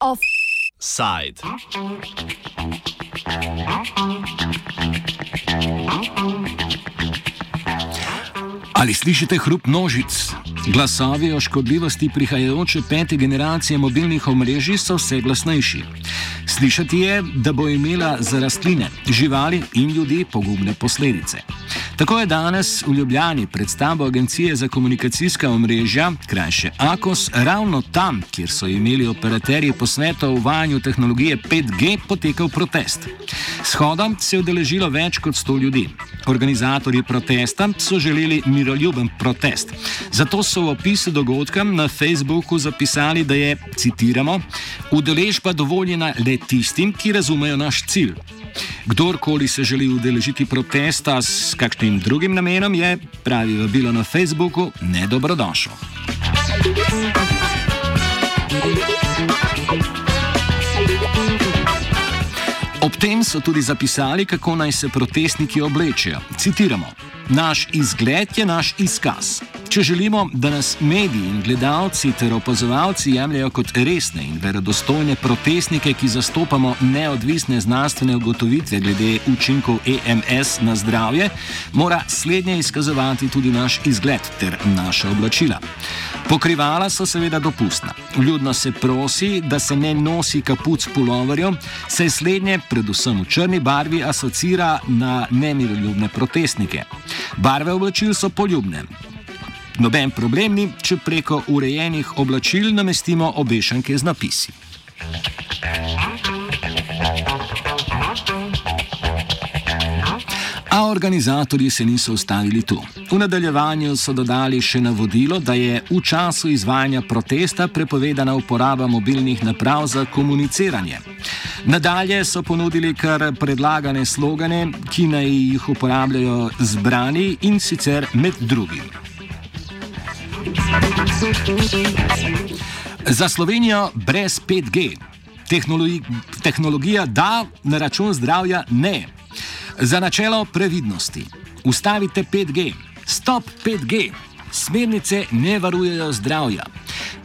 Offside. Ali slišite hrup množic? Glasovi o škodljivosti prihajajoče pete generacije mobilnih omrežij so vse glasnejši. Slišati je, da bo imela za rastline, živali in ljudi pogubne posledice. Tako je danes v Ljubljani predstavo Agencije za komunikacijska omrežja, krajše AKOS, ravno tam, kjer so imeli operaterji posveta o uvajanju tehnologije 5G, potekal protest. Shodom se je udeležilo več kot 100 ljudi. Organizatorji protesta so želeli miroljuben protest. Zato so v opisu dogodka na Facebooku zapisali, da je, citiramo, udeležba dovoljena le tistim, ki razumejo naš cilj. Kdorkoli se želi udeležiti protesta s kakšnim drugim namenom, je, pravi vabilo na Facebooku, nedobrodošel. Ob tem so tudi zapisali, kako naj se protestniki oblečejo. Citiramo: Naš izgled je naš izkaz. Če želimo, da nas mediji in gledalci ter opazovalci jemljajo kot resne in verodostojne protestnike, ki zastopamo neodvisne znanstvene ugotovitve glede učinkov EMS na zdravje, mora slednje izkazovati tudi naš izgled ter naša oblačila. Pokrivala so seveda dopustna. Ljudno se prosi, da se ne nosi kapuc puloverjev, saj slednje, predvsem v črni barvi, asocira na nemiroljubne protestnike. Barve oblačil so poljubne. Noben problem ni, če preko urejenih oblačil namestimo obešanke z napisi. A organizatorji se niso ustavili tu. V nadaljevanju so dodali še navodilo, da je v času izvajanja protesta prepovedana uporaba mobilnih naprav za komuniciranje. Nadalje so ponudili kar predlagane slogane, ki naj jih uporabljajo zbrani in sicer med drugim. Za Slovenijo brez 5G. Tehnologi tehnologija da, na račun zdravja ne. Za načelo previdnosti. Ustavite 5G. Stop 5G. Smernice ne varujejo zdravja.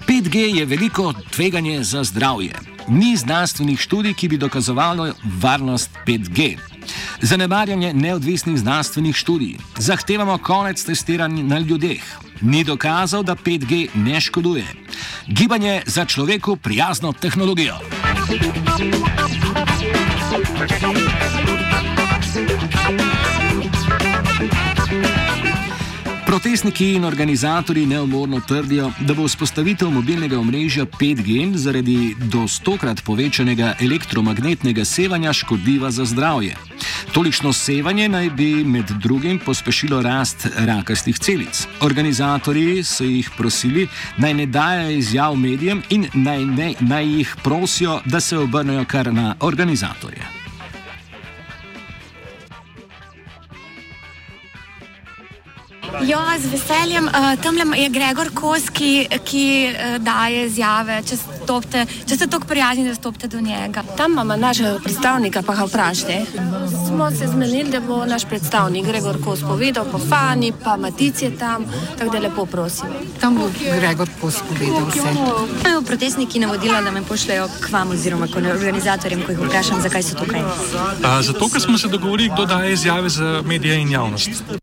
5G je veliko tveganje za zdravje. Ni znanstvenih študij, ki bi dokazovalo varnost 5G. Zanemarjanje neodvisnih znanstvenih študij. Zahtevamo konec testiranj na ljudeh. Ni dokazal, da 5G ne škoduje. Gibanje za človeku prijazno tehnologijo. Protestniki in organizatori neumorno trdijo, da bo vzpostavitev mobilnega omrežja 5G zaradi do stokrat povečanega elektromagnetnega sevanja škodljiva za zdravje. Tolikšno sevanje naj bi med drugim pospešilo rast rakastih celic. Organizatorji so jih prosili, naj ne dajo izjav medijem in naj, ne, naj jih prosijo, da se obrnejo kar na organizatorje. Ja, z veseljem. Uh, Tam je Gregor Kos, ki, ki uh, daje izjave. Če, stopte, če ste tako prijazni, da stopite do njega. Tam imamo našega predstavnika, pa ga vprašajte. Smo se zmenili, da bo naš predstavnik Gregor Kos povedal, pa Fani, pa Matic je tam, tako da lepo prosim. Tam bo Gregor Kos povedal vse. Imajo protestniki navodila, da me pošljajo k vam oziroma k organizatorjem, ko jih vprašam, zakaj so tukaj. A, zato, ker smo se dogovorili, kdo daje izjave za medije in javnost.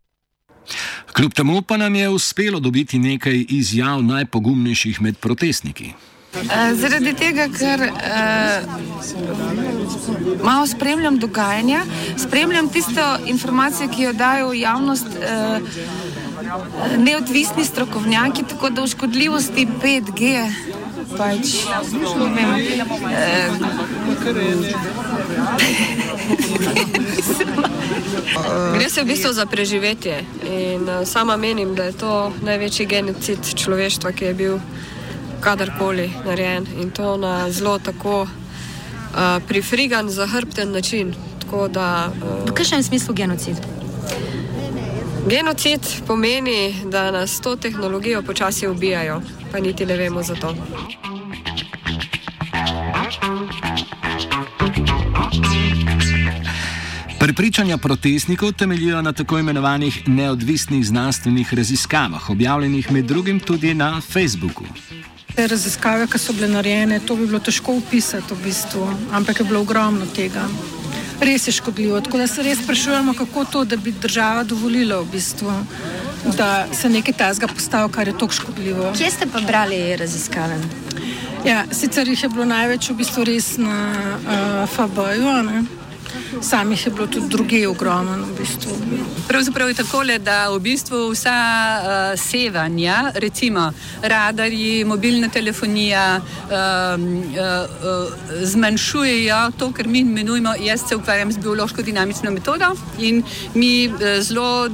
Kljub temu pa nam je uspelo dobiti nekaj izjav najpogumnejših med protestniki. Zaradi tega, ker eh, malo spremljam dogajanja, spremljam tisto informacijo, ki jo dajo v javnost eh, neodvisni strokovnjaki, tako da v škodljivosti 5G. Pač, ne vem, eh, Gre se v bistvu za preživetje in uh, sama menim, da je to največji genocid človeštva, ki je bil kadarkoli narejen in to na zelo tako uh, prifrigan, zahrbten način. Da, uh, v kakšnem smislu genocid? Genocid pomeni, da nas to tehnologijo počasi ubijajo, pa niti ne vemo za to. Prepričanja protestnikov temeljijo na tako imenovanih neodvisnih znanstvenih raziskavah, objavljenih med drugim tudi na Facebooku. Te raziskave, ki so bile narejene, to bi bilo težko opisati, v bistvu, ampak je bilo ogromno tega. Res je škodljivo. Tako da se res sprašujemo, kako to, da bi država dovolila, v bistvu, da se nekaj tazga postavi, kar je tako škodljivo. Kje ste pa brali raziskave? Ja, sicer jih je bilo največ v bistvu res na uh, FBO-ju samih je bilo tudi druge ogromno. V bistvu. Pravzaprav je tako, da v bistvu vsa uh, sevanja, recimo radarji, mobilna telefonija, uh, uh, zmanjšujejo to, kar mi imenujemo, jaz se ukvarjam z biološko-dinamično metodo in mi zelo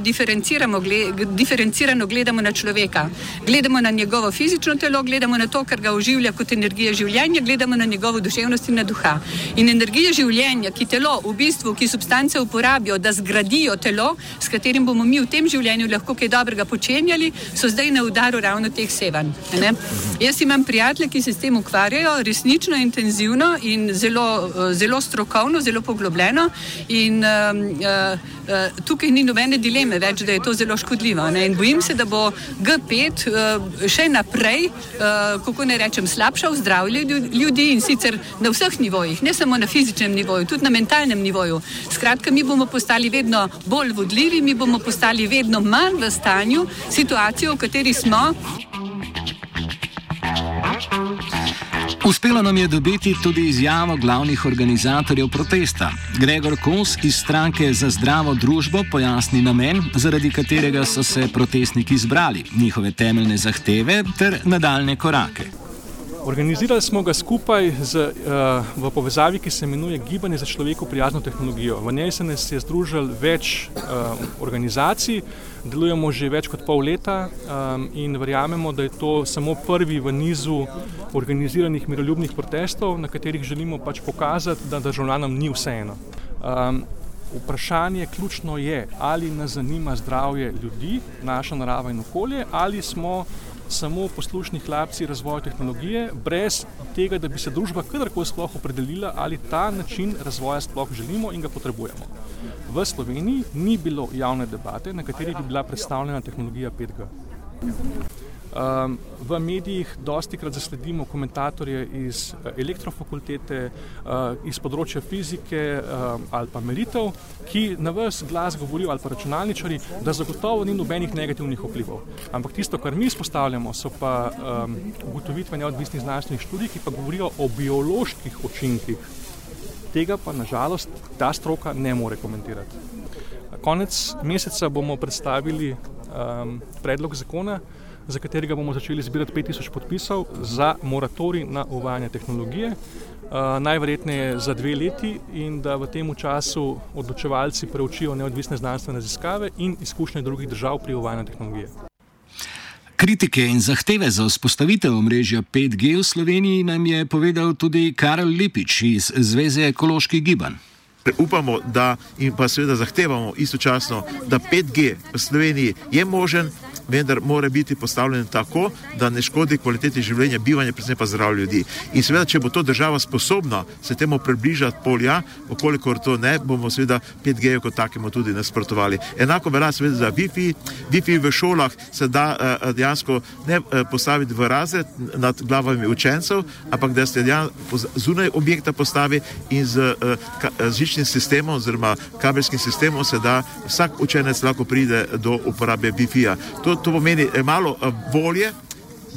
gled, diferencirano gledamo na človeka. Gledamo na njegovo fizično telo, gledamo na to, kar ga oživlja kot energija življenja, gledamo na njegovo duševnost in na duha. In energija življenja, ki telo v bistvu, ki substance uporabijo, da zgradijo telo, s katerim bomo mi v tem življenju lahko kaj dobrega počenjali, so zdaj na udaru ravno teh sevanj. Ne? Jaz imam prijatelje, ki se s tem ukvarjajo resnično intenzivno in zelo, zelo strokovno, zelo poglobljeno. In, um, uh, uh, tukaj ni nobene dileme več, da je to zelo škodljivo. Ne? In bojim se, da bo G5 uh, še naprej, uh, kako ne rečem, slabšal zdravje ljudi in sicer na vseh nivojih, ne samo na fizičnem nivoju, tudi na mentalnem nivoju. Skratka, mi bomo postali vedno bolj vodljivi, mi bomo postali vedno manj v stanju situacije, v kateri smo. Uspelo nam je dobiti tudi izjavo glavnih organizatorjev protesta. Gregor Kos iz stranke za zdravo družbo pojasni namen, zaradi katerega so se protestniki zbrali, njihove temeljne zahteve ter nadaljne korake. Organizirali smo ga skupaj z, uh, v povezavi, ki se imenuje Gibanje za človeku prijazno tehnologijo. V njej se nas je združilo več uh, organizacij, delujemo že več kot pol leta um, in verjamemo, da je to samo prvi v nizu organiziranih miroljubnih protestov, na katerih želimo pač pokazati, da državljanom ni vseeno. Um, Vprašanje ključno je, ali nas zanima zdravje ljudi, naša narava in okolje, ali smo samo poslušni hlapci razvoja tehnologije, brez tega, da bi se družba kadarkoli sploh opredelila, ali ta način razvoja sploh želimo in ga potrebujemo. V Sloveniji ni bilo javne debate, na kateri bi bila predstavljena tehnologija 5G. Um, v medijih dosti krat zasledimo komentatorje iz eh, elektrofakultete, uh, iz področja fizike uh, ali pa meritev, ki na vse glas govorijo ali pa računalničari, da zagotovo ni nobenih negativnih vplivov. Ampak tisto, kar mi izpostavljamo, so pa um, ugotovitve neodvisnih znanstvenih študij, ki pa govorijo o bioloških učinkih. Tega pa nažalost ta stroka ne more komentirati. Konec meseca bomo predstavili um, predlog zakona, za katerega bomo začeli zbirati 5000 podpisov za moratorij na uvajanje tehnologije, uh, najverjetneje za dve leti, in da v tem času odločevalci preučijo neodvisne znanstvene raziskave in izkušnje drugih držav pri uvajanju tehnologije. Kritike in zahteve za vzpostavitev omrežja 5G v Sloveniji nam je povedal tudi Karel Lipič iz Zveze ekoloških gibanj. Upamo, da in pa seveda zahtevamo istočasno, da 5G v Sloveniji je možen vendar mora biti postavljen tako, da ne škodi kvaliteti življenja, bivanja, predvsem pa zdravja ljudi. In seveda, če bo to država sposobna se temu približati polja, okolikor to ne, bomo seveda 5G kot takemu tudi nasprotovali. Enako velja seveda za Wi-Fi. Wi-Fi v šolah se da uh, dejansko ne uh, postaviti v razred nad glavami učencev, ampak da se dejansko zunaj objekta postavi in z uh, žičnim sistemom oziroma kabelskim sistemom se da vsak učenec lahko pride do uporabe Wi-Fi-ja. To to pomeni eh, malo eh, volje,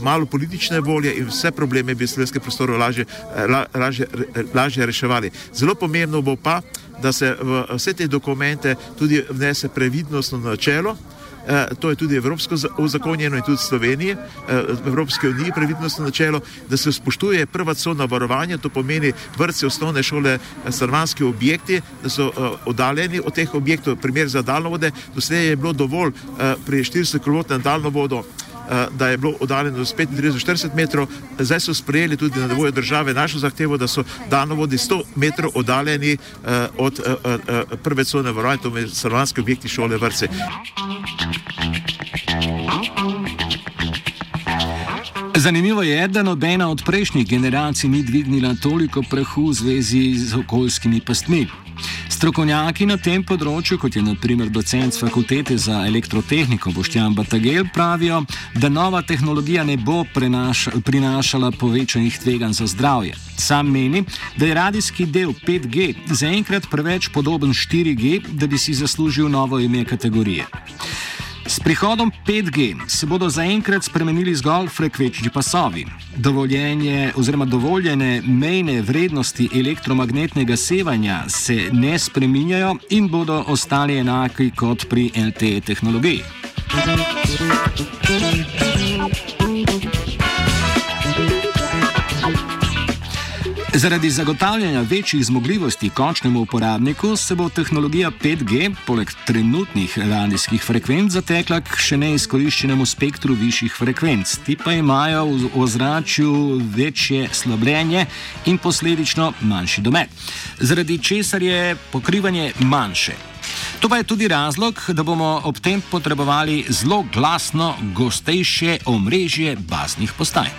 malo politične volje in vse probleme bi slovenske prostore lažje, eh, lažje, lažje reševali. Zelo pomembno bo pa, da se v vse te dokumente tudi vnese previdnostno načelo. To je tudi evropsko uzakonjeno in tudi v Sloveniji, v Evropski uniji previdnostno načelo, da se spoštuje prva cona varovanja, to pomeni vrtce, osnovne šole, stanovanski objekti, da so oddaljeni od teh objektov, primer za daljnovode, doslej je bilo dovolj pri 400 km daljnovodo da je bilo oddaljeno do 35-40 metrov, zdaj so sprejeli tudi na nivoju države našo zahtevo, da so daljnovodi 100 metrov oddaljeni od prve cone varovanja, to je stanovanski objekti, šole, vrtce. Zanimivo je, da nobena od prejšnjih generacij ni dvignila toliko prahu v zvezi z okoljskimi pastmi Strokovnjaki na tem področju, kot je naprimer docent fakultete za elektrotehniko Boštjan Batagel, pravijo, da nova tehnologija ne bo prenaša, prinašala povečanih tveganj za zdravje. Sam meni, da je radijski del 5G zaenkrat preveč podoben 4G, da bi si zaslužil novo ime kategorije. S prihodom 5G se bodo zaenkrat spremenili zgolj frekvenčni pasovi. Dovoljenje oziroma dovoljene mejne vrednosti elektromagnetnega sevanja se ne spreminjajo in bodo ostali enaki kot pri LTE tehnologiji. Zaradi zagotavljanja večjih zmogljivosti končnemu uporabniku se bo tehnologija 5G poleg trenutnih radijskih frekvenc zatekla k še neizkoriščenemu spektru višjih frekvenc. Ti pa imajo v ozračju večje slabljenje in posledično manjši domet, zaradi česar je pokrivanje manjše. To pa je tudi razlog, da bomo ob tem potrebovali zelo glasno, gostejše omrežje baznih postaj.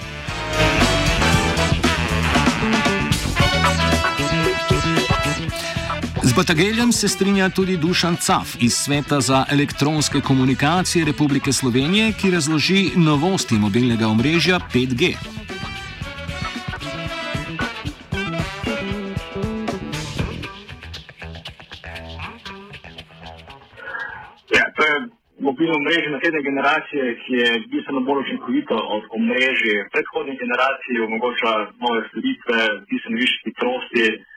Z Batageljem se strinja tudi Dušan Caf iz Sveta za elektronske komunikacije Republike Slovenije, ki razloži novosti mobilnega omrežja 5G. Ja, to je mobilno omrežje naslednje generacije, ki je bistveno bolj učinkovito od omrežja predhodnih generacij, omogoča nove storitve, bistveno više hitrosti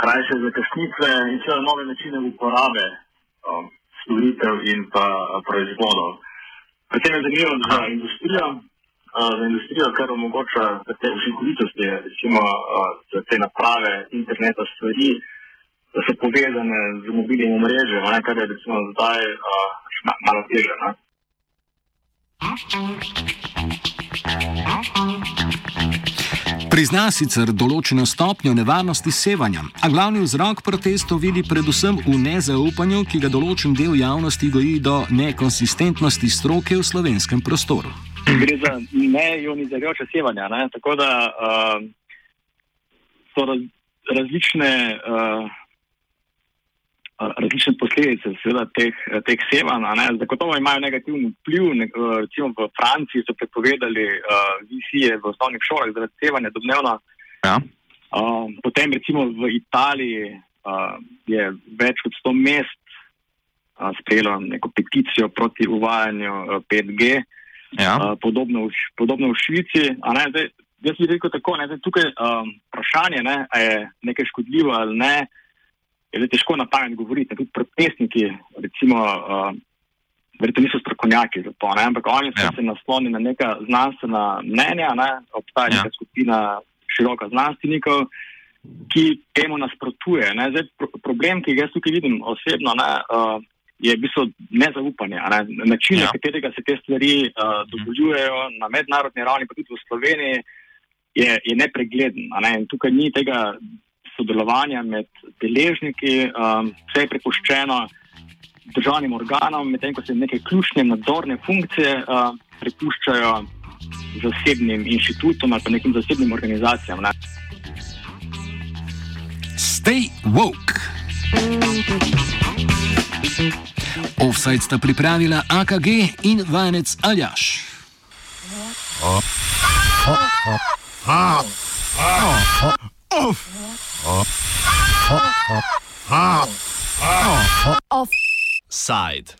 krajše zakasnitve in vse nove načine uporabe um, storitev in pa proizvodov. Predvsem je zanimivo za industrijo, uh, za industrijo, kar omogoča te učinkovitosti, recimo uh, te naprave interneta stvari, da so povezane z mobilnim omrežjem, kar je recimo zdaj uh, malo teže. Ne? Prizna sicer določeno stopnjo nevarnosti sevanja, a glavni vzrok protestov vidi predvsem v nezaupanju, ki ga določen del javnosti goji do nekonsistentnosti stroke v slovenskem prostoru. Gre za neionizirajoče sevanje, ne? tako da uh, so raz, različne. Uh, različne posledice seveda, teh, teh sevanj. Zagotovo imajo negativni vpliv. Ne, recimo v Franciji so prepovedali uh, visije v osnovnih šolah zaradi sevanja domnevno. Ja. Uh, potem recimo v Italiji uh, je več kot 100 mest uh, sprejelo neko peticijo proti uvajanju uh, 5G. Ja. Uh, podobno, v, podobno v Švici. Zdaj, jaz bi rekel tako, da je tukaj um, vprašanje, ne, ali je nekaj škodljivo ali ne je težko na pamet govoriti. Tudi protestniki, recimo, uh, verjetno niso strokovnjaki za to, ne? ampak oni so ja. se naslonili na neka znanstvena mnenja, ne? obstaja ja. neka skupina široka znanstvenikov, ki temu nasprotuje. Zdaj, pro problem, ki ga jaz tukaj vidim osebno, ne, uh, je v bistvu nezaupanje. Ne? Način, na ja. katerega se te stvari uh, dovoljujejo na mednarodni ravni, pa tudi v Sloveniji. Je, je nepregleden. Ne? Tukaj ni tega sodelovanja med deležniki, um, vse je prepuščeno državnim organom, medtem ko se neke ključne nadzorne funkcije uh, prepuščajo zasebnim inštitutom ali pa nekim zasebnim organizacijam. Ne. Stay woke. Offside sta pripravila AKG in vajenec Aljaš. Oh. Off. Side.